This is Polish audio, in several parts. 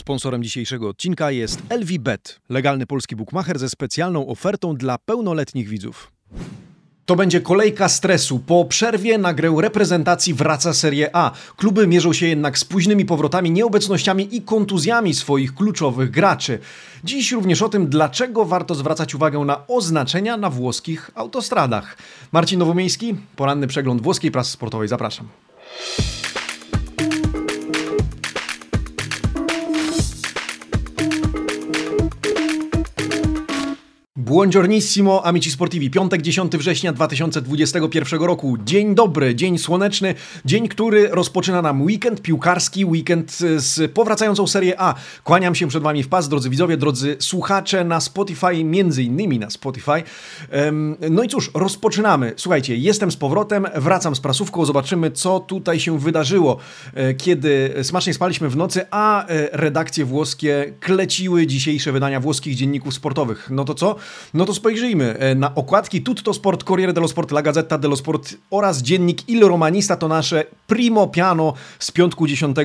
Sponsorem dzisiejszego odcinka jest LVBet, legalny polski bookmacher ze specjalną ofertą dla pełnoletnich widzów. To będzie kolejka stresu. Po przerwie na grę reprezentacji wraca Serie A. Kluby mierzą się jednak z późnymi powrotami, nieobecnościami i kontuzjami swoich kluczowych graczy. Dziś również o tym, dlaczego warto zwracać uwagę na oznaczenia na włoskich autostradach. Marcin Nowomiejski, poranny przegląd włoskiej prasy sportowej. Zapraszam. Buongiornissimo, amici sportivi. Piątek, 10 września 2021 roku. Dzień dobry, dzień słoneczny, dzień, który rozpoczyna nam weekend piłkarski, weekend z powracającą Serię A. Kłaniam się przed Wami w pas, drodzy widzowie, drodzy słuchacze na Spotify, między innymi na Spotify. No i cóż, rozpoczynamy. Słuchajcie, jestem z powrotem, wracam z prasówką, zobaczymy, co tutaj się wydarzyło, e, kiedy smacznie spaliśmy w nocy, a e, redakcje włoskie kleciły dzisiejsze wydania włoskich dzienników sportowych. No to co? No to spojrzyjmy e, na okładki Tutto Sport, Corriere dello Sport, La Gazzetta dello Sport oraz dziennik Il Romanista to nasze primo piano z piątku 10 e,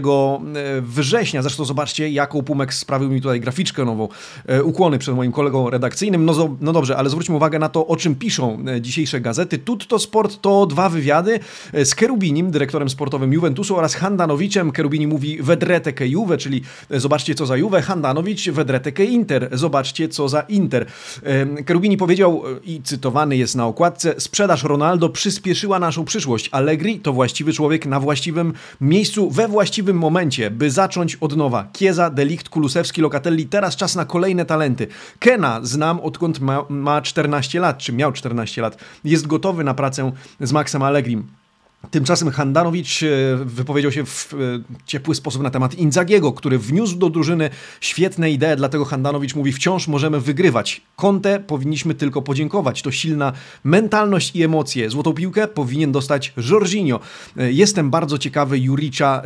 września. Zresztą zobaczcie, jaką Pumek sprawił mi tutaj graficzkę nową. E, ukłony przed moim kolegą redakcyjnym. No, no dobrze, ale zwróćmy uwagę na to, o czym piszą dzisiejsze gazety. Tutto Sport to dwa wywiady z Kerubinim, dyrektorem sportowym Juventusu oraz Handanowiczem. Kerubini mówi vedrete che Juve, czyli zobaczcie co za Juve. Handanowicz vedrete che Inter, zobaczcie co za Inter. Kerubini powiedział, e, i cytowany jest na okładce, sprzedaż Ronaldo przyspieszyła naszą przyszłość. Allegri to właściwy człowiek na właściwym miejscu, we właściwym momencie, by zacząć od nowa. Kieza, Delikt, Kulusewski, Lokatelli, teraz czas na kolejne talenty. Kena znam odkąd ma, ma 14 lat, czy miał 14 lat. Jest gotowy na pracę z Maxem Allegrim. Tymczasem Handanowicz e, wypowiedział się w e, ciepły sposób na temat Inzagiego, który wniósł do drużyny świetne idee, dlatego Handanowicz mówi, wciąż możemy wygrywać. Conte powinniśmy tylko podziękować. To silna mentalność i emocje. Złotą piłkę powinien dostać Jorginho. E, jestem bardzo ciekawy Juricza,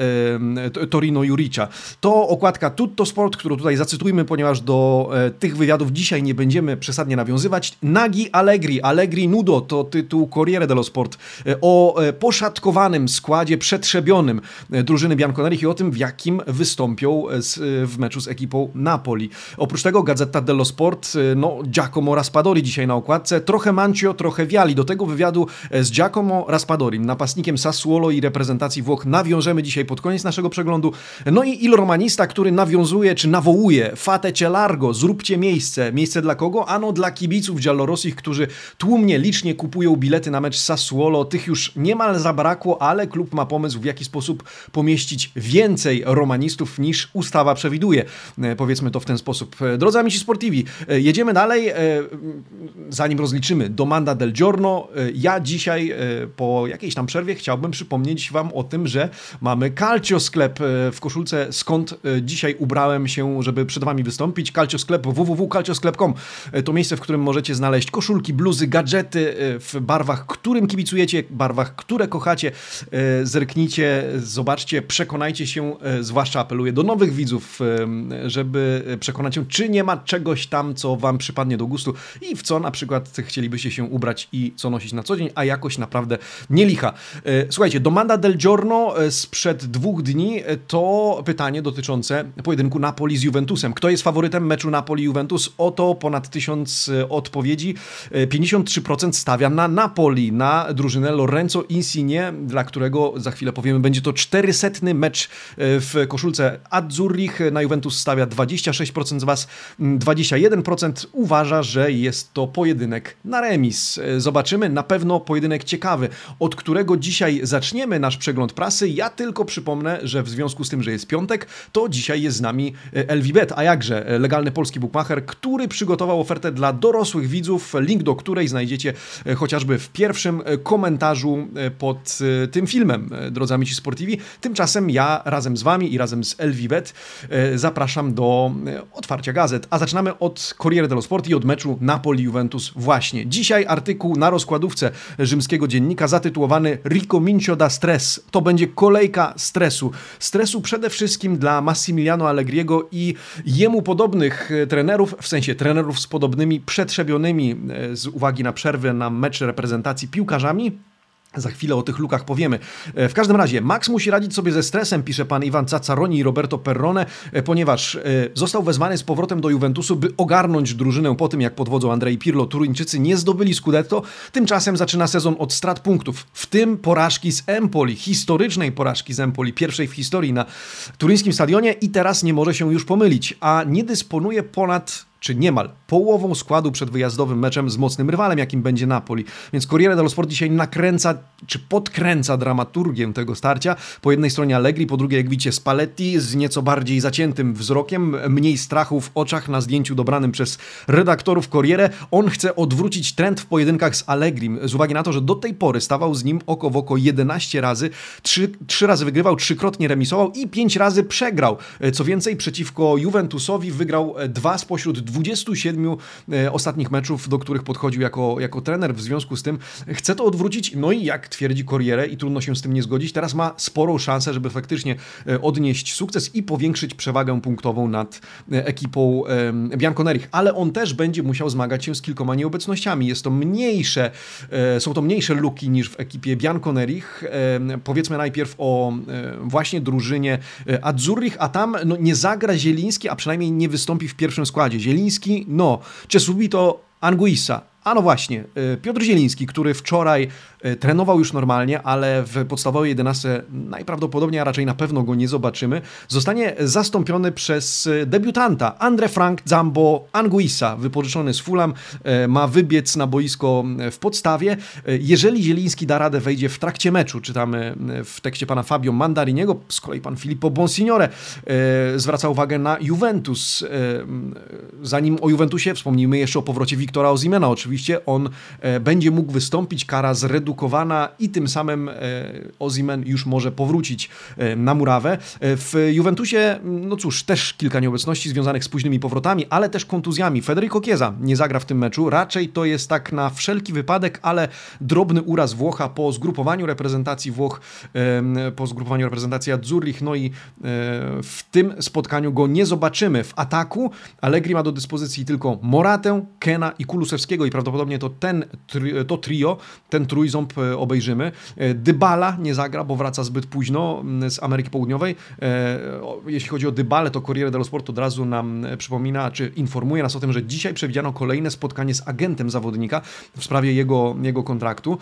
Torino Juricza. To okładka Tutto Sport, którą tutaj zacytujmy, ponieważ do tych wywiadów dzisiaj nie będziemy przesadnie nawiązywać. Nagi Allegri, Allegri Nudo to tytuł Corriere dello Sport. O poszat uszatkowanym składzie przetrzebionym e, drużyny Bianconeri i o tym, w jakim wystąpią e, z, e, w meczu z ekipą Napoli. Oprócz tego Gazeta dello Sport, no Giacomo Raspadori dzisiaj na okładce, trochę Mancio, trochę Viali. Do tego wywiadu z Giacomo Raspadori, napastnikiem Sassuolo i reprezentacji Włoch nawiążemy dzisiaj pod koniec naszego przeglądu. No i Il Romanista, który nawiązuje, czy nawołuje Fatecie Largo, zróbcie miejsce. Miejsce dla kogo? Ano dla kibiców Giallorossich, którzy tłumnie, licznie kupują bilety na mecz Sassuolo. Tych już niemal za zabrakło, ale klub ma pomysł, w jaki sposób pomieścić więcej romanistów niż ustawa przewiduje. E, powiedzmy to w ten sposób. E, drodzy amici sportivi, e, jedziemy dalej. Zanim rozliczymy Domanda del Giorno, ja dzisiaj po jakiejś tam przerwie chciałbym przypomnieć Wam o tym, że mamy Calcio Sklep w koszulce, skąd dzisiaj ubrałem się, żeby przed Wami wystąpić. Calcio Sklep www.calciosklep.com to miejsce, w którym możecie znaleźć koszulki, bluzy, gadżety w barwach, którym kibicujecie, barwach, które kochacie kochacie, e, zerknijcie, zobaczcie, przekonajcie się, e, zwłaszcza apeluję do nowych widzów, e, żeby przekonać się, czy nie ma czegoś tam, co Wam przypadnie do gustu i w co na przykład chcielibyście się ubrać i co nosić na co dzień, a jakoś naprawdę nie licha. Słuchajcie, Domanda del Giorno sprzed dwóch dni to pytanie dotyczące pojedynku Napoli z Juventusem. Kto jest faworytem meczu Napoli-Juventus? Oto ponad tysiąc odpowiedzi. 53% stawia na Napoli, na drużynę Lorenzo Insigne dla którego za chwilę powiemy, będzie to 400 mecz e, w koszulce Azzurrich. Na Juventus stawia 26% z Was, 21% uważa, że jest to pojedynek na remis. E, zobaczymy, na pewno pojedynek ciekawy, od którego dzisiaj zaczniemy nasz przegląd prasy. Ja tylko przypomnę, że w związku z tym, że jest piątek, to dzisiaj jest z nami e, LVBet, a jakże legalny polski bookmacher, który przygotował ofertę dla dorosłych widzów, link do której znajdziecie chociażby w pierwszym komentarzu pod Y, tym filmem, y, drodzy amici sportivi. Tymczasem ja razem z Wami i razem z Elvivet y, zapraszam do otwarcia gazet. A zaczynamy od Corriere dello Sport i od meczu Napoli-Juventus właśnie. Dzisiaj artykuł na rozkładówce rzymskiego dziennika zatytułowany Ricomincio da stress. To będzie kolejka stresu. Stresu przede wszystkim dla Massimiliano Allegriego i jemu podobnych trenerów, w sensie trenerów z podobnymi przetrzebionymi z uwagi na przerwę na mecz reprezentacji piłkarzami, Za chwilę o tych lukach powiemy. E, w każdym razie, Max musi radzić sobie ze stresem, pisze pan Iwan Cacaroni i Roberto Perrone, e, ponieważ e, został wezwany z powrotem do Juventusu, by ogarnąć drużynę po tym, jak pod wodzą Andrei Pirlo Turyńczycy nie zdobyli Scudetto. Tymczasem zaczyna sezon od strat punktów, w tym porażki z Empoli, historycznej porażki z Empoli, pierwszej w historii na turyńskim stadionie i teraz nie może się już pomylić, a nie dysponuje ponad czy niemal połową składu przed wyjazdowym meczem z mocnym rywalem, jakim będzie Napoli. Więc Corriere dello Sport dzisiaj nakręca, czy podkręca dramaturgię tego starcia. Po jednej stronie Allegri, po drugiej, jak widzicie, Spalletti z nieco bardziej zaciętym wzrokiem, mniej strachu w oczach na zdjęciu dobranym przez redaktorów Corriere. On chce odwrócić trend w pojedynkach z Allegri, z uwagi na to, że do tej pory stawał z nim oko w oko 11 razy, 3, 3 razy wygrywał, trzykrotnie remisował i 5 razy przegrał. Co więcej, przeciwko Juventusowi wygrał dwa spośród 27 e, ostatnich meczów, do których podchodził jako, jako trener. W związku z tym chce to odwrócić. No i jak twierdzi Corriere, i trudno się z tym nie zgodzić, teraz ma sporą szansę, żeby faktycznie e, odnieść sukces i powiększyć przewagę punktową nad e, ekipą Bianconerich. Ale on też będzie musiał zmagać się z kilkoma nieobecnościami. Jest to mniejsze, są to mniejsze luki niż w ekipie Bianconerich. Powiedzmy najpierw o właśnie drużynie Azzurrich, a tam no, nie zagra Zieliński, a przynajmniej nie wystąpi w pierwszym składzie. Zieliński Zieliński, no, c'è subito Anguissa, a no właśnie, y, Piotr Zieliński, który wczoraj y, trenował już normalnie, ale w podstawowej 11 najprawdopodobniej, a raczej na pewno go nie zobaczymy, zostanie zastąpiony przez y, debiutanta Andre Frank Zambo Anguissa, wypożyczony z Fulham, ma wybiec na boisko w podstawie. Jeżeli Zieliński da radę, wejdzie w trakcie meczu, czytamy w tekście pana Fabio Mandariniego, z kolei pan Filippo Bonsignore zwraca uwagę na Juventus. Zanim o Juventusie wspomnijmy jeszcze o powrocie Wiktora Ozimena, oczywiście oczywiście on e, będzie mógł wystąpić, kara zredukowana i tym samym e, Ozimen już może powrócić e, na murawę. W Juventusie, no cóż, też kilka nieobecności związanych z późnymi powrotami, ale też kontuzjami. Federico Chiesa nie zagra w tym meczu, raczej to jest tak na wszelki wypadek, ale drobny uraz Włocha po zgrupowaniu reprezentacji Włoch, po zgrupowaniu reprezentacji Azzurrich, no i w tym spotkaniu go nie zobaczymy. W ataku Allegri ma do dyspozycji tylko Moratę, Kena i Kulusewskiego i prawdopodobnie to ten, to trio, ten trójząb e, obejrzymy. E, Dybala nie zagra, bo wraca zbyt późno mm, z Ameryki Południowej. E, jeśli chodzi o Dybalę, to Corriere dello Sport od razu nam przypomina, czy informuje nas o tym, że dzisiaj przewidziano kolejne spotkanie z agentem zawodnika w sprawie jego, jego kontraktu.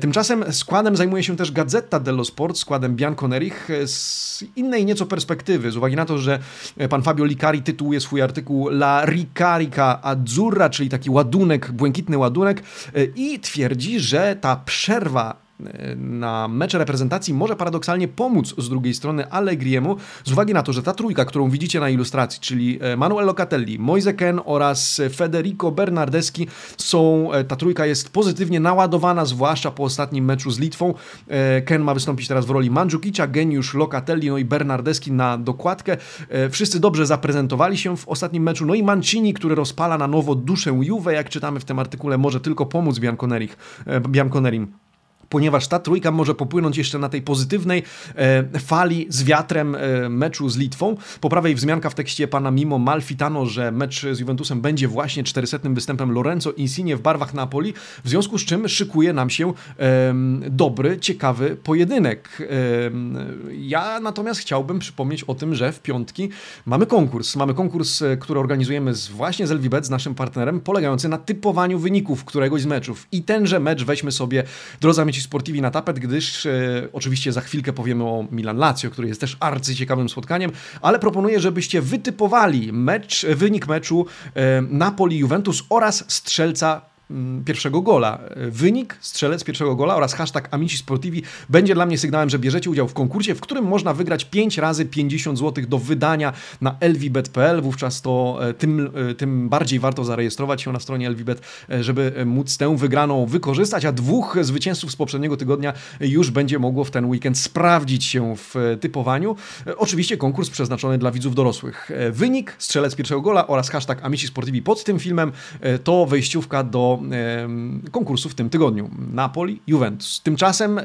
Tymczasem składem zajmuje się też Gazeta dello Sport, składem Bianconerich z innej nieco perspektywy, z uwagi na to, że pan Fabio Licari tytułuje swój artykuł La Ricarica Azzurra, czyli taki ładunek błękitny błękitny ładunek e, i twierdzi, że ta przerwa na mecze reprezentacji może paradoksalnie pomóc z drugiej strony Allegriemu, z uwagi na to, że ta trójka, którą widzicie na ilustracji, czyli e, Manuel Locatelli, Moise Ken oraz Federico Bernardeschi są, e, ta trójka jest pozytywnie naładowana, zwłaszcza po ostatnim meczu z Litwą. E, Ken ma wystąpić teraz w roli Mandzukicia, geniusz Locatelli, no i Bernardeschi na dokładkę. Wszyscy dobrze zaprezentowali się w ostatnim meczu, no i Mancini, który rozpala na nowo duszę Juve, jak czytamy w tym artykule, może tylko pomóc Bianconerim ponieważ ta trójka może popłynąć jeszcze na tej pozytywnej e, fali z wiatrem e, meczu z Litwą. Po prawej wzmianka w tekście pana Mimo Malfitano, że mecz z Juventusem będzie właśnie 400. występem Lorenzo Insigne w barwach Napoli, w związku z czym szykuje nam się dobry, ciekawy pojedynek. ja natomiast chciałbym przypomnieć o tym, że w piątki mamy konkurs. Mamy konkurs, e, który organizujemy z, właśnie z Elvibet, z naszym partnerem, polegający na typowaniu wyników któregoś z meczów. I tenże mecz weźmy sobie, drodzy amici sportivi na tapet, gdyż e, oczywiście za chwilkę powiemy o Milan-Lazio, który jest też arcyciekawym spotkaniem, ale proponuję, żebyście wytypowali mecz, wynik meczu e, Napoli-Juventus oraz strzelca pierwszego gola. Wynik, strzelec pierwszego gola oraz hashtag Amici Sportivi będzie dla mnie sygnałem, że bierzecie udział w konkursie, w którym można wygrać 5 razy 50 zł do wydania na lvbet.pl. Wówczas to e, tym, e, tym bardziej warto zarejestrować się na stronie lvbet, e, żeby móc tę wygraną wykorzystać, a dwóch zwycięzców z poprzedniego tygodnia już będzie mogło w ten weekend sprawdzić się w typowaniu. Oczywiście konkurs przeznaczony dla widzów dorosłych. Wynik, strzelec pierwszego gola oraz hashtag Amici Sportivi pod tym filmem to wejściówka do konkursu w tym tygodniu. Napoli, Juventus. Tymczasem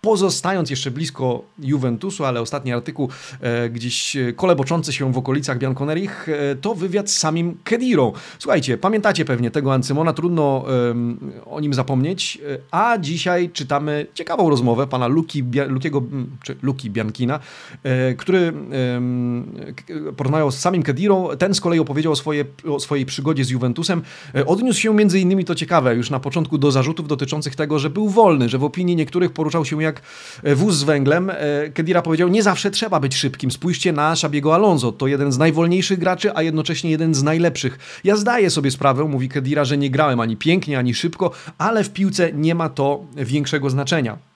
pozostając jeszcze blisko Juventusu, ale ostatni artykuł gdzieś koleboczący się w okolicach Bianconerich, to wywiad z samym Kedirą. Słuchajcie, pamiętacie pewnie tego Ancymona, trudno o nim zapomnieć, a dzisiaj czytamy ciekawą rozmowę pana Luki, Lukiego, czy Luki Biankina, który porozmawiał z samym Kedirą. Ten z kolei opowiedział o, o swojej przygodzie z Juventusem. E, odniósł się między innymi, to ciekawe, już na początku do zarzutów dotyczących tego, że był wolny, że w opinii niektórych poruszał się jak e, wóz z węglem. E, Kedira powiedział, nie zawsze trzeba być szybkim. Spójrzcie na Szabiego Alonso. To jeden z najwolniejszych graczy, a jednocześnie jeden z najlepszych. Ja zdaję sobie sprawę, mówi Kedira, że nie grałem ani pięknie, ani szybko, ale w piłce nie ma to większego znaczenia.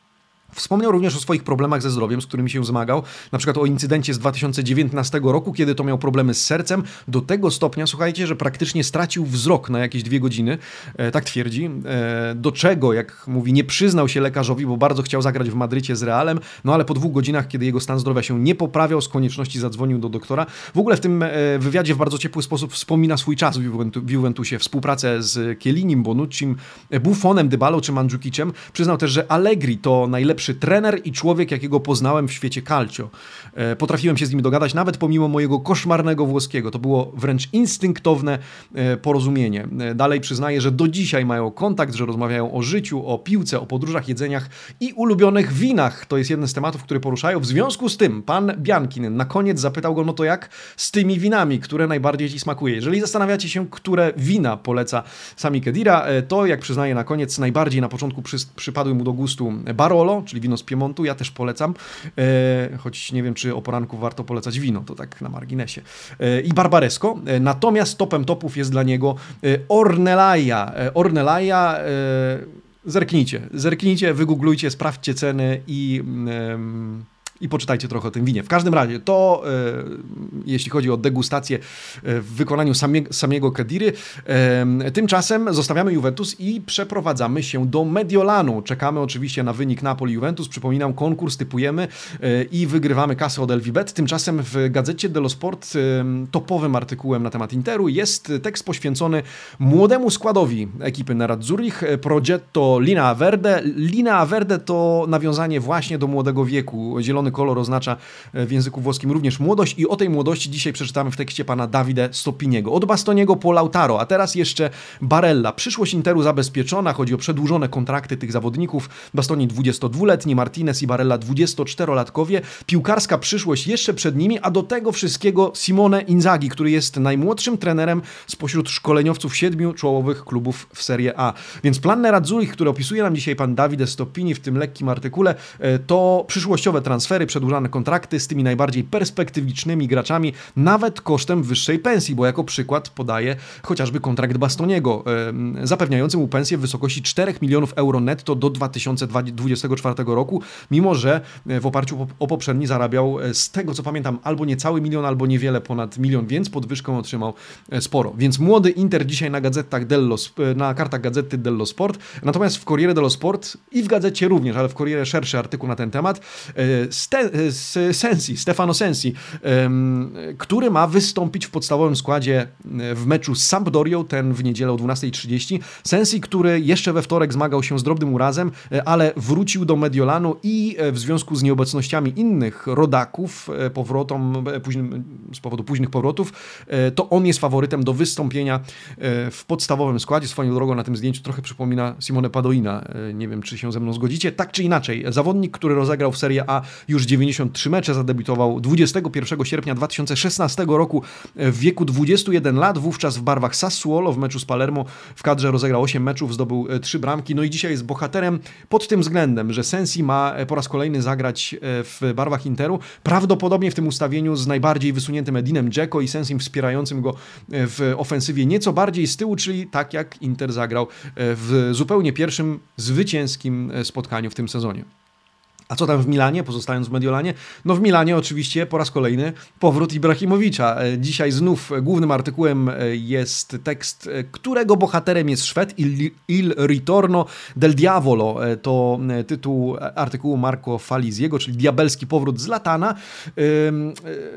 Wspomniał również o swoich problemach ze zdrowiem, z którymi się zmagał, na przykład o incydencie z 2019 roku, kiedy to miał problemy z sercem, do tego stopnia, słuchajcie, że praktycznie stracił wzrok na jakieś dwie godziny, e, tak twierdzi, e, do czego, jak mówi, nie przyznał się lekarzowi, bo bardzo chciał zagrać w Madrycie z Realem, no ale po dwóch godzinach, kiedy jego stan zdrowia się nie poprawiał, z konieczności zadzwonił do doktora. W ogóle w tym e, wywiadzie w bardzo ciepły sposób wspomina swój czas w Juventusie, współpracę z Kielinim, Bonuccim, Buffonem, Dybalą czy Mandzukiciem. Przyznał też, że Allegri to najlepszy najlepszy trener i człowiek, jakiego poznałem w świecie calcio. E, potrafiłem się z nim dogadać, nawet pomimo mojego koszmarnego włoskiego. To było wręcz instynktowne e, porozumienie. E, dalej przyznaję, że do dzisiaj mają kontakt, że rozmawiają o życiu, o piłce, o podróżach, jedzeniach i ulubionych winach. To jest jeden z tematów, który poruszają. W związku z tym pan Biankin na koniec zapytał go, no to jak z tymi winami, które najbardziej ci smakuje? Jeżeli zastanawiacie się, które wina poleca Sami Kedira, to jak przyznaję na koniec, najbardziej na początku przy, przypadły mu do gustu Barolo, czyli wino z Piemontu, ja też polecam, e, choć nie wiem, czy o poranku warto polecać wino, to tak na marginesie. E, I Barbaresco, e, natomiast topem topów jest dla niego Ornelaja. Ornelaja zerknijcie, zerknijcie, wygooglujcie, sprawdźcie ceny i i poczytajcie trochę o tym winie. W każdym razie to, e, jeśli chodzi o degustację e, w wykonaniu samie, samego Kediry. E, tymczasem zostawiamy Juventus i przeprowadzamy się do Mediolanu. Czekamy oczywiście na wynik Napoli-Juventus. Przypominam, konkurs typujemy i wygrywamy kasę od Elvibet. Tymczasem w gazecie dello Sport topowym artykułem na temat Interu jest tekst poświęcony młodemu składowi ekipy Nerazzurich, Progetto Lina Verde. Lina Verde to nawiązanie właśnie do młodego wieku. Zielony Kolor oznacza e, w języku włoskim również młodość i o tej młodości dzisiaj przeczytamy w tekście pana Davide Stopiniego. Od Bastoniego po Lautaro, a teraz jeszcze Barella. Przyszłość Interu zabezpieczona, chodzi o przedłużone kontrakty tych zawodników. Bastoni 22-letni, Martinez i Barella 24-latkowie. Piłkarska przyszłość jeszcze przed nimi, a do tego wszystkiego Simone Inzaghi, który jest najmłodszym trenerem spośród szkoleniowców siedmiu czołowych klubów w Serie A. Więc plan Nerazzurich, który opisuje nam dzisiaj pan Davide Stopini w tym lekkim artykule, e, to przyszłościowe transfery transfery, przedłużane kontrakty z tymi najbardziej perspektywicznymi graczami, nawet kosztem wyższej pensji, bo jako przykład podaję chociażby kontrakt Bastoniego, zapewniający mu pensję w wysokości 4 milionów euro netto do 2024 roku, mimo że e, w oparciu o poprzedni zarabiał e, z tego co pamiętam albo niecały milion, albo niewiele ponad milion, więc podwyżkę otrzymał e, sporo. Więc młody Inter dzisiaj na gazetach dello, na kartach gazety dello Sport, natomiast w Corriere dello Sport i w gazecie również, ale w Corriere szerszy artykuł na ten temat, Sensi, Stefano Sensi, który ma wystąpić w podstawowym składzie e, w meczu z Sampdorią, ten w niedzielę o 12.30. Sensi, który jeszcze we wtorek zmagał się z drobnym urazem, e, ale wrócił do Mediolanu i e, w związku z nieobecnościami innych rodaków, powrotom, późnym, z powodu późnych powrotów, to on jest faworytem do wystąpienia w podstawowym składzie. Swoją drogą na tym zdjęciu trochę przypomina Simone Padoina. Nie wiem, czy się ze mną zgodzicie. Tak czy inaczej, zawodnik, który rozegrał w Serie A już 93 mecze, zadebiutował 21 sierpnia 2016 roku. W wieku 21 lat, wówczas w barwach Sassuolo w meczu z Palermo w kadrze rozegrał 8 meczów, zdobył 3 e, bramki, no i dzisiaj jest bohaterem pod tym względem, że Sensi ma e, po raz kolejny zagrać e, w barwach Interu, prawdopodobnie w tym ustawieniu z najbardziej wysuniętym Edinem Dzeko i Sensim wspierającym go w ofensywie nieco bardziej z tyłu, czyli tak jak Inter zagrał w zupełnie pierwszym zwycięskim spotkaniu w tym sezonie. A co tam w Milanie, pozostając w Mediolanie? No w Milanie oczywiście po raz kolejny powrót Ibrahimowicza. E, dzisiaj znów głównym artykułem e, jest tekst, e, którego bohaterem jest Szwed, Il, Il Ritorno del Diavolo. To tytuł artykułu Marco Faliziego, czyli Diabelski powrót z Latana.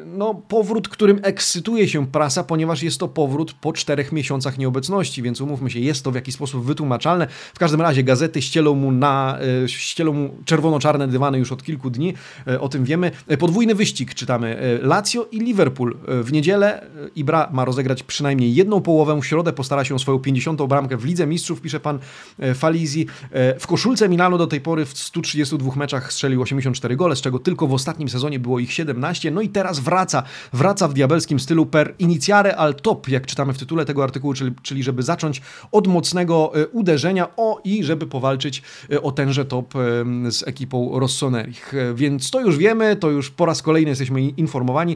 No powrót, którym ekscytuje się prasa, ponieważ jest to powrót po czterech miesiącach nieobecności, więc umówmy się, jest to w jakiś sposób wytłumaczalne. W każdym razie gazety ścielą mu na, ścielą mu czerwono-czarne wydawany już od kilku dni, e, o tym wiemy. E, podwójny wyścig czytamy. E, Lazio i Liverpool. W niedzielę Ibra ma rozegrać przynajmniej jedną połowę. W środę postara się o swoją 50. bramkę w Lidze Mistrzów, pisze pan Falizi. W koszulce Milano do tej pory w 132 meczach strzelił 84 gole, z czego tylko w ostatnim sezonie było ich 17. No i teraz wraca. Wraca w diabelskim stylu per iniziare al top, jak czytamy w tytule tego artykułu, czyli, czyli żeby zacząć od mocnego uderzenia o i żeby powalczyć o tenże top z ekipą Ross Rossoneri. Więc to już wiemy, to już po raz kolejny jesteśmy informowani.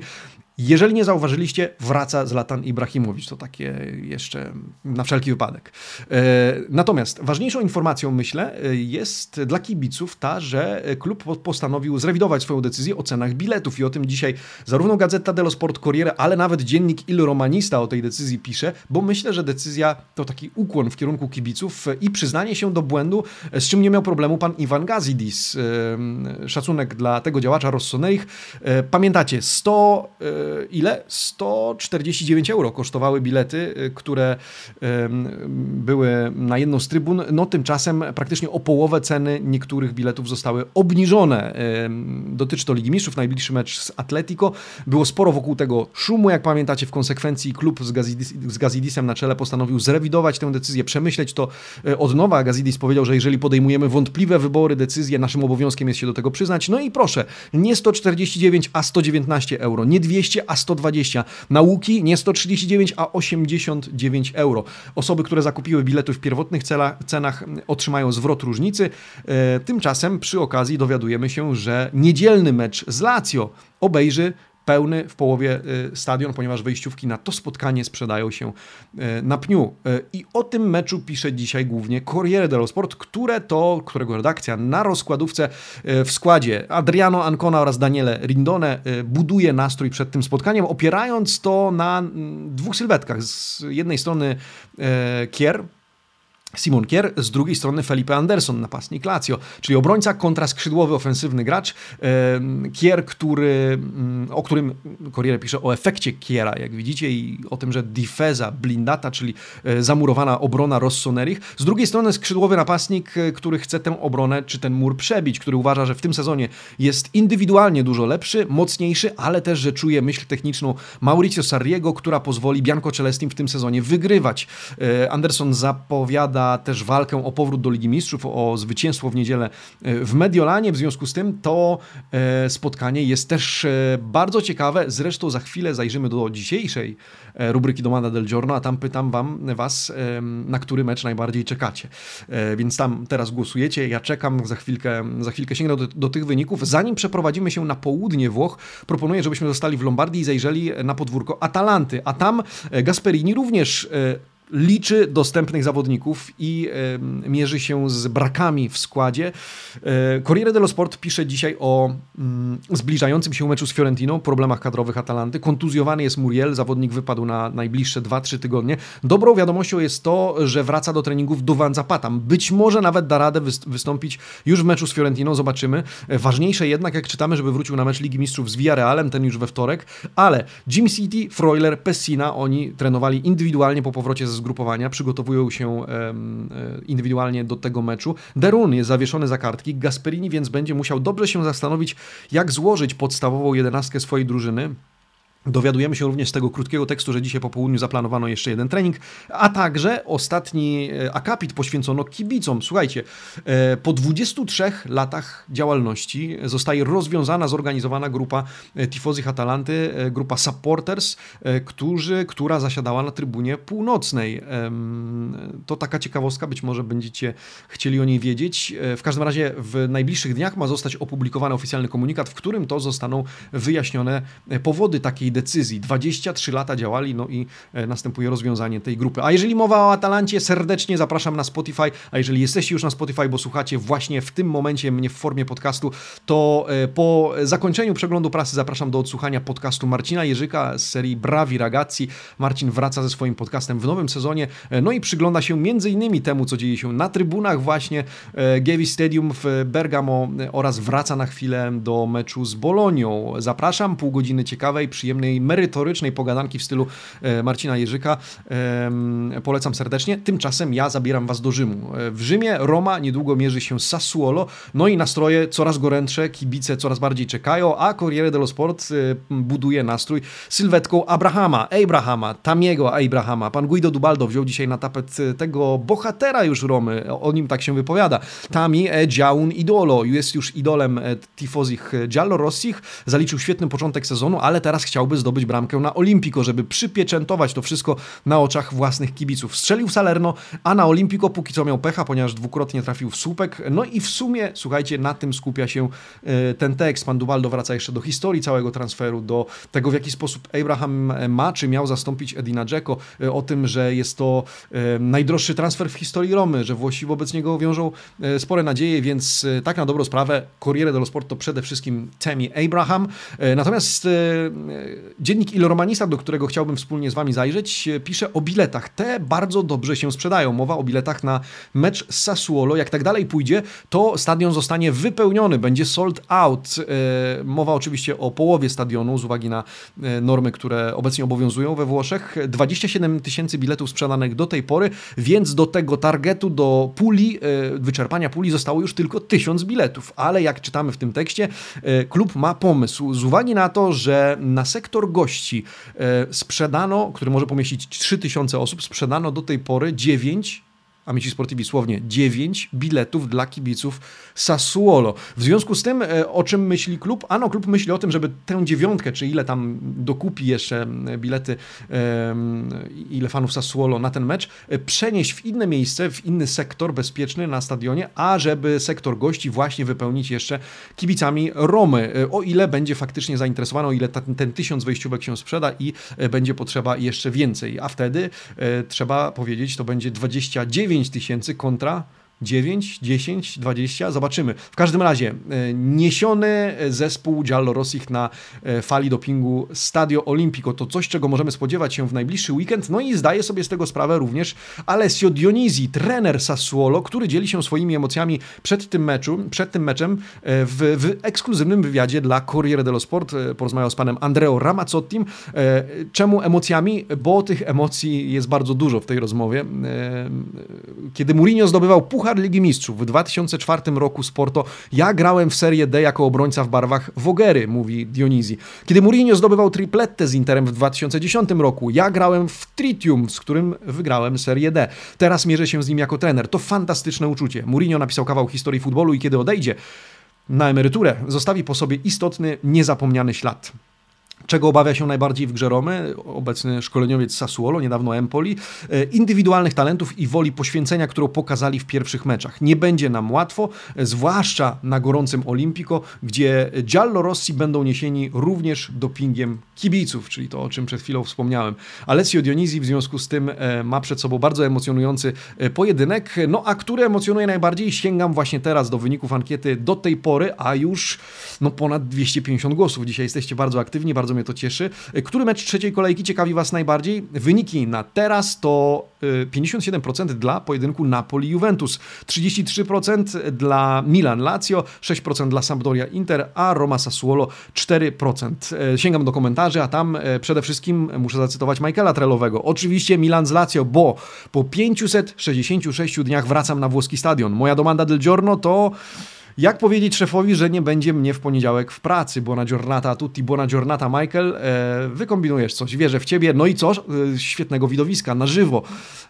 Jeżeli nie zauważyliście, wraca Zlatan Ibrahimowicz. To takie jeszcze na wszelki wypadek. E, natomiast ważniejszą informacją, myślę, jest dla kibiców ta, że klub postanowił zrewidować swoją decyzję o cenach biletów i o tym dzisiaj zarówno Gazeta dello Sport Corriere, ale nawet dziennik Il Romanista o tej decyzji pisze, bo myślę, że decyzja to taki ukłon w kierunku kibiców i przyznanie się do błędu, z czym nie miał problemu pan Iwan Gazidis. E, szacunek dla tego działacza Rossoneich. E, pamiętacie, 100 ile? 149 euro kosztowały bilety, y, które były na jedną z trybun. No tymczasem praktycznie o połowę ceny niektórych biletów zostały obniżone. Dotyczy to Ligi Mistrzów, najbliższy mecz z Atletico. Było sporo wokół tego szumu, jak pamiętacie, w konsekwencji klub z, Gazidis, z Gazidisem na czele postanowił zrewidować tę decyzję, przemyśleć to e, od nowa. Gazidis powiedział, że jeżeli podejmujemy wątpliwe wybory, decyzje, naszym obowiązkiem jest się do tego przyznać. No i proszę, nie 149, a 119 euro, nie 200, a 120. Nauki nie 139, a 89 euro. Osoby, które zakupiły bilety w pierwotnych cenach otrzymają zwrot różnicy. E, tymczasem przy okazji dowiadujemy się, że niedzielny mecz z Lazio obejrzy pełny w połowie y, stadion, ponieważ wejściówki na to spotkanie sprzedają się y, na pniu. Y, I o tym meczu pisze dzisiaj głównie Corriere dello Sport, które to, którego redakcja na rozkładówce w składzie Adriano Ancona oraz Daniele Rindone buduje nastrój przed tym spotkaniem, opierając to na mm, dwóch sylwetkach. Z jednej strony Kier, Simon Kier, z drugiej strony Felipe Anderson, napastnik Lazio, czyli obrońca kontra skrzydłowy, ofensywny gracz. Kier, który, mm, o którym Corriere pisze o efekcie Kiera, jak widzicie, i o tym, że difeza blindata, czyli e, zamurowana obrona Rossonerich. Z drugiej strony skrzydłowy napastnik, e, który chce tę obronę czy ten mur przebić, który uważa, że w tym sezonie jest indywidualnie dużo lepszy, mocniejszy, ale też, że czuje myśl techniczną Mauricio Sarriego, która pozwoli Bianco Celestim w tym sezonie wygrywać. E, Anderson zapowiada też walkę o powrót do Ligi Mistrzów, o zwycięstwo w niedzielę e, w Mediolanie. W związku z tym to e, spotkanie jest też e, bardzo ciekawe. Zresztą za chwilę zajrzymy do dzisiejszej rubryki Domanda del Giorno, a tam pytam wam, was, na który mecz najbardziej czekacie. Więc tam teraz głosujecie. Ja czekam, za chwilkę, za chwilkę sięgnę do, do tych wyników. Zanim przeprowadzimy się na południe Włoch, proponuję, żebyśmy zostali w Lombardii i zajrzeli na podwórko Atalanty. A tam Gasperini również liczy dostępnych zawodników i e, mierzy się z brakami w składzie. E, Corriere dello Sport pisze dzisiaj o mm, zbliżającym się meczu z Fiorentiną, problemach kadrowych Atalanty. Kontuzjowany jest Muriel, zawodnik wypadł na najbliższe 2-3 tygodnie. Dobrą wiadomością jest to, że wraca do treningów Duvan Zapata. Być może nawet da radę wystąpić już w meczu z Fiorentiną, zobaczymy. E, ważniejsze jednak, jak czytamy, żeby wrócił na mecz Ligi Mistrzów z Villarrealem, ten już we wtorek, ale Jim City, Freuler, Pessina, oni trenowali indywidualnie po powrocie ze zgrupowania, przygotowują się e, indywidualnie do tego meczu. Derun jest zawieszony za kartki, Gasperini więc będzie musiał dobrze się zastanowić, jak złożyć podstawową jedenastkę swojej drużyny. Dowiadujemy się również z tego krótkiego tekstu, że dzisiaj po południu zaplanowano jeszcze jeden trening, a także ostatni e, akapit poświęcono kibicom. Słuchajcie, e, po 23 latach działalności zostaje rozwiązana, zorganizowana grupa e, Tifozi Atalanty, grupa supporters, którzy, która zasiadała na trybunie północnej. To taka ciekawostka, być może będziecie chcieli o niej wiedzieć. W każdym razie w najbliższych dniach ma zostać opublikowany oficjalny komunikat, w którym to zostaną wyjaśnione powody takiej decyzji. 23 lata działali, no i następuje rozwiązanie tej grupy. A jeżeli mowa o Atalancie, serdecznie zapraszam na Spotify, a jeżeli jesteście już na Spotify, bo słuchacie właśnie w tym momencie mnie w formie podcastu, to po zakończeniu przeglądu prasy zapraszam do odsłuchania podcastu Marcina Jerzyka z serii Brawi Ragazzi. Marcin wraca ze swoim podcastem w nowym sezonie, no i przygląda się między innymi temu, co dzieje się na trybunach właśnie Gevi Stadium w Bergamo oraz wraca na chwilę do meczu z Bolonią. Zapraszam, pół godziny ciekawej, przyjemnej, merytorycznej pogadanki w stylu e, Marcina Jerzyka. Polecam serdecznie. Tymczasem ja zabieram Was do Rzymu. E, w Rzymie Roma niedługo mierzy się z Sassuolo, no i nastroje coraz gorętsze, kibice coraz bardziej czekają, a Corriere dello Sport e, buduje nastrój sylwetką Abrahama, Abrahama, Tamiego Abrahama. Pan Guido Dubaldo wziął dzisiaj na tapet tego bohatera już Romy, o nim tak się wypowiada. Tami e dziaun idolo, jest już idolem tifozich giallo-rossich, zaliczył świetny początek sezonu, ale teraz chciałby zdobyć bramkę na Olimpico, żeby przypieczętować to wszystko na oczach własnych kibiców. Strzelił Salerno, a na Olimpico póki co miał pecha, ponieważ dwukrotnie trafił w słupek. No i w sumie, słuchajcie, na tym skupia się e, ten tekst. Pan Dubaldo wraca jeszcze do historii całego transferu, do tego, w jaki sposób Abraham ma, czy miał zastąpić Edina Dzeko, e, o tym, że jest to e, najdroższy transfer w historii Romy, że Włosi wobec niego wiążą spore nadzieje, więc tak na dobrą sprawę Corriere dello Sport to przede wszystkim Temi Abraham. Natomiast dziennik Il Romanista, do którego chciałbym wspólnie z Wami zajrzeć, pisze o biletach. Te bardzo dobrze się sprzedają. Mowa o biletach na mecz z Sassuolo. Jak tak dalej pójdzie, to stadion zostanie wypełniony, będzie sold out. Mowa oczywiście o połowie stadionu z uwagi na normy, które obecnie obowiązują we Włoszech. 27 tysięcy biletów sprzedanych do tej pory, więc do tego targetu, do puli, wyczerpania puli zostało już tylko 1000 biletów. Ale jak czytamy w tym tekście, klub ma pomysł. Z uwagi na to, że na sektor gości. Sprzedano, który może pomieścić 3000 osób, sprzedano do tej pory 9 Amici Sportivi słownie 9 biletów dla kibiców Sassuolo. W związku z tym, e, o czym myśli klub? Ano, klub myśli o tym, żeby tę dziewiątkę, czy ile tam dokupi jeszcze bilety, ile fanów Sassuolo na ten mecz, e, przenieść w inne miejsce, w inny sektor bezpieczny na stadionie, a żeby sektor gości właśnie wypełnić jeszcze kibicami Romy. E, o ile będzie faktycznie zainteresowano, o ile ten, ten tysiąc wejściówek się sprzeda i będzie potrzeba jeszcze więcej. A wtedy trzeba powiedzieć, to będzie 29 tysięcy kontra 9, 10, 20, zobaczymy. W każdym razie e, niesiony zespół Giallo Rossich na e, fali dopingu Stadio Olimpico to coś, czego możemy spodziewać się w najbliższy weekend, no i zdaje sobie z tego sprawę również Alessio Dionisi, trener Sassuolo, który dzieli się swoimi emocjami przed tym meczu, przed tym meczem e, w, w ekskluzywnym wywiadzie dla Corriere dello Sport. Porozmawiał z panem Andreo Ramazzottim. Czemu emocjami? Bo tych emocji jest bardzo dużo w tej rozmowie. Kiedy Mourinho zdobywał puchar Puchar Ligi Mistrzów w 2004 roku Sporto. Ja grałem w Serie D jako obrońca w barwach Wogery, mówi Dionizji. Kiedy Mourinho zdobywał tripletę z Interem w 2010 roku, ja grałem w Tritium, z którym wygrałem Serie D. Teraz mierzę się z nim jako trener. To fantastyczne uczucie. Mourinho napisał kawał historii futbolu i kiedy odejdzie na emeryturę, zostawi po sobie istotny, niezapomniany ślad. Czego obawia się najbardziej w grze Romy? Obecny szkoleniowiec Sassuolo, niedawno Empoli. E, indywidualnych talentów i woli poświęcenia, którą pokazali w pierwszych meczach. Nie będzie nam łatwo, zwłaszcza na gorącym Olimpico, gdzie Giallo Rossi będą niesieni również dopingiem kibiców, czyli to, o czym przed chwilą wspomniałem. Alessio Dionisi w związku z tym e, ma przed sobą bardzo emocjonujący e, pojedynek, no a który emocjonuje najbardziej? Sięgam właśnie teraz do wyników ankiety do tej pory, a już no, ponad 250 głosów. Dzisiaj jesteście bardzo aktywni, bardzo mnie to cieszy. Który mecz trzeciej kolejki ciekawi Was najbardziej? Wyniki na teraz to 57% y, dla pojedynku Napoli-Juventus, 33% dla Milan-Lazio, 6% dla Sampdoria-Inter, a Roma-Sassuolo 4%. Y, sięgam do komentarzy, a tam przede wszystkim muszę zacytować Michaela Trellowego. Oczywiście Milan z Lazio, bo po 566 dniach wracam na włoski stadion. Moja domanda del giorno to jak powiedzieć szefowi, że nie będzie mnie w poniedziałek w pracy? Buona giornata tutti, buona giornata Michael. E, wykombinujesz coś, wierzę w ciebie. No i co? E, świetnego widowiska, na żywo.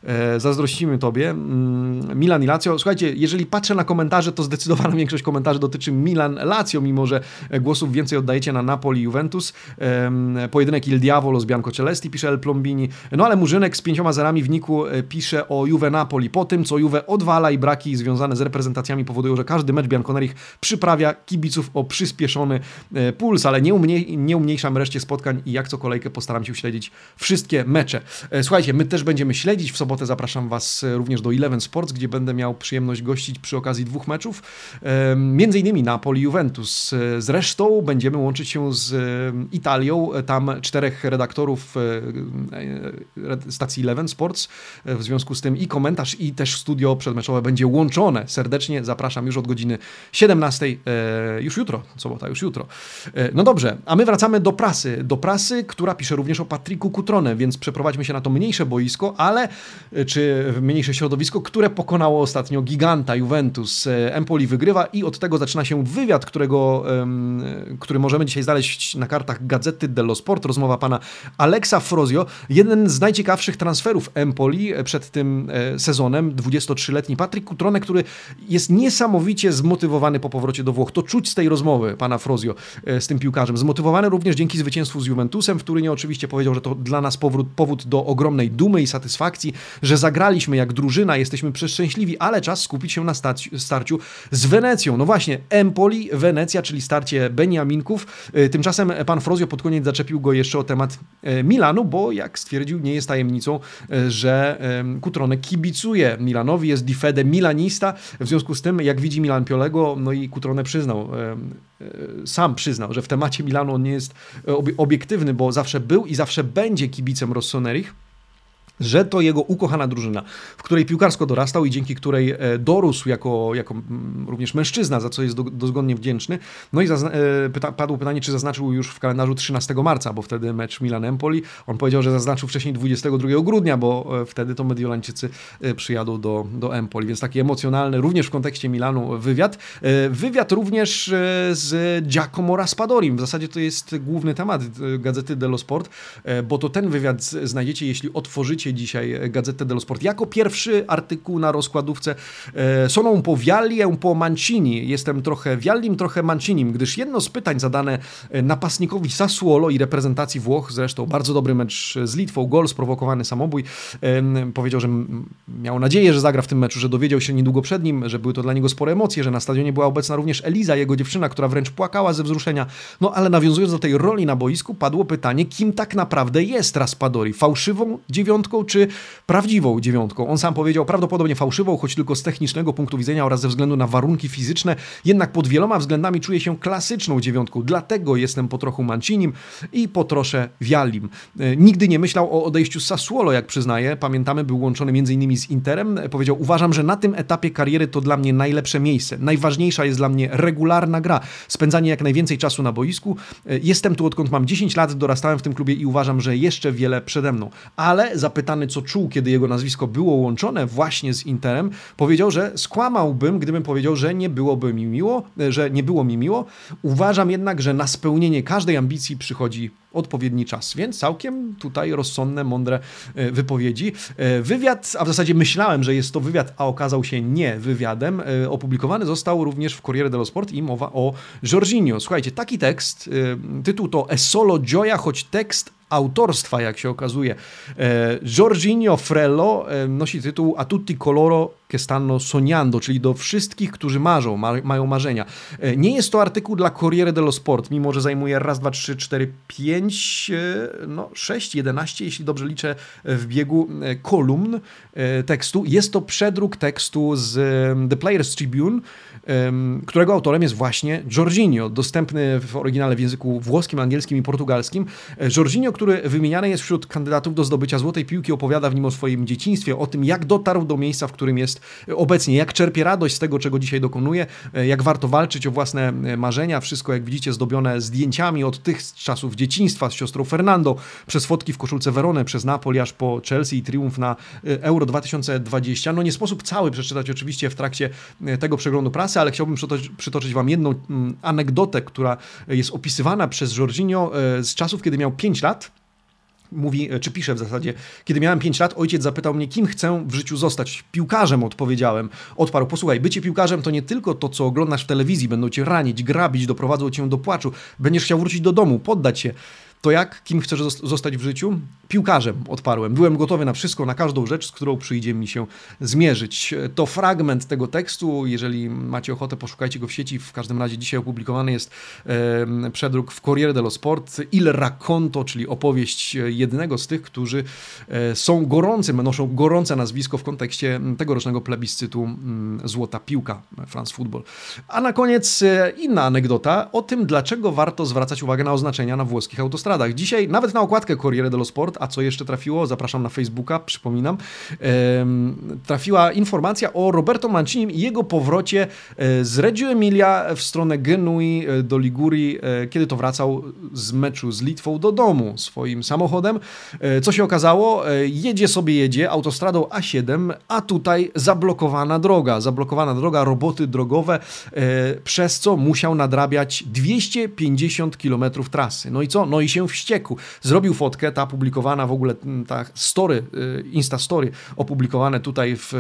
E, zazdrościmy tobie. Mm, Milan i Lazio. Słuchajcie, jeżeli patrzę na komentarze, to zdecydowana większość komentarzy dotyczy Milan-Lazio, mimo że głosów więcej oddajecie na Napoli-Juventus. Pojedynek Il Diavolo z Bianco Celesti, pisze El Plombini. No ale Murzynek z pięcioma zerami w Niku e, pisze o Juve Napoli. Po tym, co Juve odwala i braki związane z reprezentacjami powodują, że każdy mecz Bianco Rossoneri przyprawia kibiców o przyspieszony puls, ale nie, umniej, nie umniejszam reszcie spotkań i jak co kolejkę postaram się śledzić wszystkie mecze. Słuchajcie, my też będziemy śledzić. W sobotę zapraszam Was również do Eleven Sports, gdzie będę miał przyjemność gościć przy okazji dwóch meczów. Między innymi Napoli-Juventus. Zresztą będziemy łączyć się z Italią. Tam czterech redaktorów stacji Eleven Sports. W związku z tym i komentarz, i też studio przedmeczowe będzie łączone. Serdecznie zapraszam już od godziny 17, już jutro, sobota, już jutro. No dobrze, a my wracamy do prasy. Do prasy, która pisze również o Patryku Kutrone, więc przeprowadźmy się na to mniejsze boisko, ale czy mniejsze środowisko, które pokonało ostatnio giganta Juventus. Empoli wygrywa i od tego zaczyna się wywiad, którego, który możemy dzisiaj znaleźć na kartach Gazety dello Sport. Rozmowa pana Alexa Frozio. Jeden z najciekawszych transferów Empoli przed tym e, sezonem. 23-letni Patryk Kutrone, który jest niesamowicie zmotywowany po powrocie do Włoch. To czuć z tej rozmowy pana Frozio e, z tym piłkarzem. Zmotywowany również dzięki zwycięstwu z Juventusem, w Turynie oczywiście powiedział, że to dla nas powrót, powód do ogromnej dumy i satysfakcji, że zagraliśmy jak drużyna, jesteśmy przeszczęśliwi, ale czas skupić się na starciu z Wenecją. No właśnie, Empoli, Wenecja, czyli starcie Beniaminków. E, tymczasem pan Frozio pod koniec zaczepił go jeszcze o temat e, Milanu, bo jak stwierdził, nie jest tajemnicą, że Kutrone kibicuje Milanowi, jest difede milanista, w związku z tym, jak widzi Milan Piolego, no i Kutrone przyznał, sam przyznał, że w temacie Milanu on nie jest obiektywny, bo zawsze był i zawsze będzie kibicem Rossonerich że to jego ukochana drużyna, w której piłkarsko dorastał i dzięki której e, dorósł jako, jako również mężczyzna, za co jest dozgodnie wdzięczny. No i zazna- e, pyta- padło pytanie, czy zaznaczył już w kalendarzu 13 marca, bo wtedy mecz Milan-Empoli. On powiedział, że zaznaczył wcześniej 22 grudnia, bo e, wtedy to Mediolańczycy przyjadą do, do Empoli, więc taki emocjonalny, również w kontekście Milanu wywiad. Wywiad również z Giacomo Raspadorim. W zasadzie to jest główny temat gazety dello Sport, bo to ten wywiad znajdziecie, jeśli otworzycie dzisiaj Gazetę dello Sport. Jako pierwszy artykuł na rozkładówce e, sono un po Vialli e po Mancini. Jestem trochę Viallim, trochę Mancinim, gdyż jedno z pytań zadane e, napastnikowi Sassuolo i reprezentacji Włoch, zresztą bardzo dobry mecz z Litwą, gol, sprowokowany samobój, powiedział, że miał nadzieję, że zagra w tym meczu, że dowiedział się niedługo przed nim, że były to dla niego spore emocje, że na stadionie była obecna również Eliza, jego dziewczyna, która wręcz płakała ze wzruszenia. No ale nawiązując do tej roli na boisku, padło pytanie, kim tak naprawdę jest Raspadori? Fałszywą dziewiątką dziewiątką, czy prawdziwą dziewiątką. On sam powiedział prawdopodobnie fałszywą, choć tylko z technicznego punktu widzenia oraz ze względu na warunki fizyczne, jednak pod wieloma względami czuję się klasyczną dziewiątką. Dlatego jestem po trochu Mancinim i po trosze Viallim. E, nigdy nie myślał o odejściu z Sassuolo, jak przyznaję. Pamiętamy, był łączony m.in. z Interem. E, powiedział, uważam, że na tym etapie kariery to dla mnie najlepsze miejsce. Najważniejsza jest dla mnie regularna gra, spędzanie jak najwięcej czasu na boisku. E, jestem tu odkąd mam 10 lat, dorastałem w tym klubie i uważam, że jeszcze wiele przede mną. Ale zapytałem zapytany, co czuł, kiedy jego nazwisko było łączone właśnie z Interem, powiedział, że skłamałbym, gdybym powiedział, że nie byłoby mi miło, że nie było mi miło. Uważam jednak, że na spełnienie każdej ambicji przychodzi odpowiedni czas, więc całkiem tutaj rozsądne, mądre e, wypowiedzi. E, wywiad, a w zasadzie myślałem, że jest to wywiad, a okazał się nie wywiadem, e, opublikowany został również w Corriere dello Sport i mowa o Jorginho. Słuchajcie, taki tekst, tytuł to E solo gioia, choć tekst autorstwa, jak się okazuje. Jorginho Frello nosi tytuł A tutti coloro che stanno sognando, czyli do wszystkich, którzy marzą, ma, mają marzenia. Nie jest to artykuł dla Corriere dello Sport, mimo że zajmuje raz, dwa, trzy, cztery, pięć 5, e, no 6, 11, jeśli dobrze liczę, w biegu e, kolumn e, tekstu. Jest to przedruk tekstu z The Players Tribune, którego autorem jest właśnie Jorginho, dostępny w oryginale w języku włoskim, angielskim i portugalskim. Jorginho, który wymieniany jest wśród kandydatów do zdobycia złotej piłki, opowiada w nim o swoim dzieciństwie, o tym, jak dotarł do miejsca, w którym jest obecnie, jak czerpie radość z tego, czego dzisiaj dokonuje, jak warto walczyć o własne marzenia. Wszystko, jak widzicie, zdobione zdjęciami od tych czasów dzieciństwa z siostrą Fernando, przez fotki w koszulce Werony, przez Napoli aż po Chelsea i triumf na e, Euro 2020. No nie sposób cały przeczytać oczywiście w trakcie e, tego przeglądu prasy, ale chciałbym przytoczyć, przytoczyć Wam jedną mm, anegdotę, która jest opisywana przez Jorginho e, z czasów, kiedy miał 5 lat mówi, czy pisze w zasadzie, kiedy miałem 5 lat, ojciec zapytał mnie, kim chcę w życiu zostać. Piłkarzem odpowiedziałem. Odparł, posłuchaj, bycie piłkarzem to nie tylko to, co oglądasz w telewizji, będą cię ranić, grabić, doprowadzą cię do płaczu, będziesz chciał wrócić do domu, poddać się. To jak? Kim chcesz zostać w życiu? Piłkarzem odparłem. Byłem gotowy na wszystko, na każdą rzecz, z którą przyjdzie mi się zmierzyć. To fragment tego tekstu. Jeżeli macie ochotę, poszukajcie go w sieci. W każdym razie dzisiaj opublikowany jest przedruk w Corriere dello Sport. Il racconto, czyli opowieść jednego z tych, którzy e, są gorący, noszą gorące nazwisko w kontekście tegorocznego plebiscytu Złota Piłka France Football. A na koniec e, inna anegdota o tym, dlaczego warto zwracać uwagę na oznaczenia na włoskich autostradach. Dzisiaj nawet na okładkę Corriere dello Sport, a co jeszcze trafiło, zapraszam na Facebooka, przypominam, trafiła informacja o Roberto Mancinim i jego powrocie e, z Reggio Emilia w stronę Genui e, do Ligurii, kiedy to wracał z meczu z Litwą do domu swoim samochodem. Co się okazało? Jedzie sobie, jedzie autostradą A7, a tutaj zablokowana droga. Zablokowana droga, roboty drogowe, przez co musiał nadrabiać 250 km trasy. No i co? No i się wściekł. Zrobił fotkę, ta publikowana w ogóle, ta story, y, Insta Story opublikowane tutaj w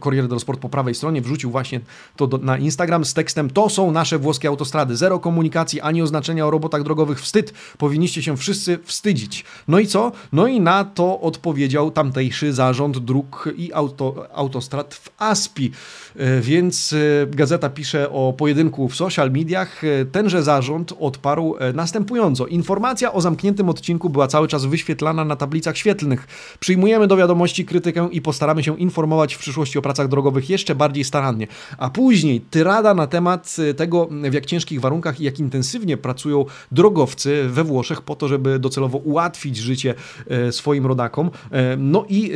Corriere dello Sport po prawej stronie, wrzucił właśnie to do, na Instagram z tekstem to są nasze włoskie autostrady. Zero komunikacji, ani oznaczenia o robotach drogowych. Wstyd. Powinniście się wszyscy wstydzić. No i co? No i na to odpowiedział tamtejszy zarząd dróg i auto, autostrad w Aspi. Y, więc y, gazeta pisze o pojedynku w social mediach. Tenże zarząd odparł następująco. Informacja o zamkniętym odcinku była cały czas wyświetlana na tablicach świetlnych. Przyjmujemy do wiadomości krytykę i postaramy się informować w przyszłości o pracach drogowych jeszcze bardziej starannie. A później tyrada na temat tego, w jak ciężkich warunkach i jak intensywnie pracują drogowcy we Włoszech po to, żeby docelowo ułatwić życie e, swoim rodakom. E, no i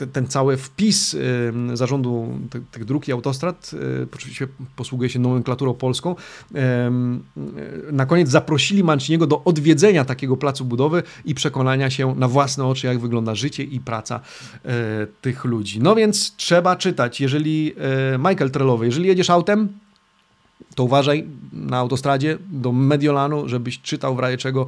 e, ten cały wpis zarządu tych dróg i autostrad, oczywiście posługuje się nomenklaturą polską, na koniec zaprosili Manciniego do odwiedzenia takiego placu budowy i przekonania się na własne oczy, jak wygląda życie i praca e, tych ludzi. No więc trzeba czytać. Jeżeli e, Michael Trelowy, jeżeli jedziesz autem, to uważaj na autostradzie do Mediolanu, żebyś czytał w razie czego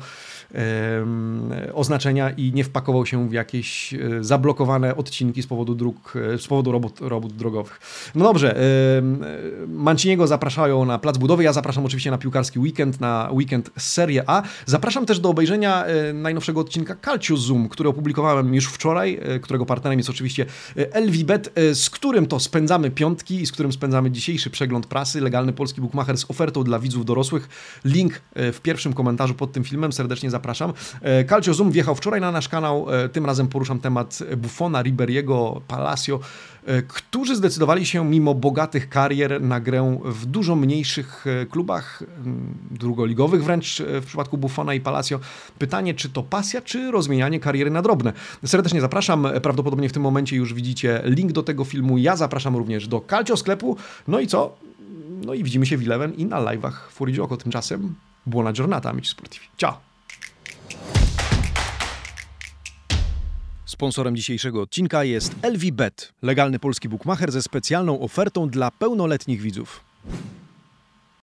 oznaczenia i nie wpakował się w jakieś e, zablokowane odcinki z powodu dróg, e, z powodu robót, robót drogowych. No dobrze, Manciniego zapraszają na plac budowy, ja zapraszam oczywiście na piłkarski weekend, na weekend Serie A. Zapraszam też do obejrzenia e, najnowszego odcinka Calcio Zoom, który opublikowałem już wczoraj, którego partnerem jest oczywiście LVBet, z którym to spędzamy piątki i z którym spędzamy dzisiejszy przegląd prasy, legalny polski bookmacher z ofertą dla widzów dorosłych. Link w pierwszym komentarzu pod tym filmem, serdecznie zapraszam zapraszam. E, Calcio Zoom wjechał wczoraj na nasz kanał, e, tym razem poruszam temat Buffona, Riberiego, Palacio, e, którzy zdecydowali się mimo bogatych karier na grę w dużo mniejszych klubach, drugoligowych wręcz w przypadku Buffona i Palacio. Pytanie, czy to pasja, czy rozmienianie kariery na drobne. Serdecznie zapraszam, prawdopodobnie w tym momencie już widzicie link do tego filmu. Ja zapraszam również do Calcio sklepu. No i co? No i widzimy się w Eleven i na live'ach Fuori Tymczasem buona giornata, amici sportivi. Ciao! Sponsorem dzisiejszego odcinka jest LVBet, legalny polski bookmacher ze specjalną ofertą dla pełnoletnich widzów.